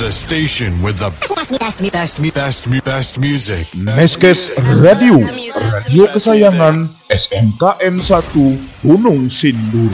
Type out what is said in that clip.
The station with the best, best, best, best, best music. Meskes Radio, radio kesayangan SMKN 1 Gunung Sindur.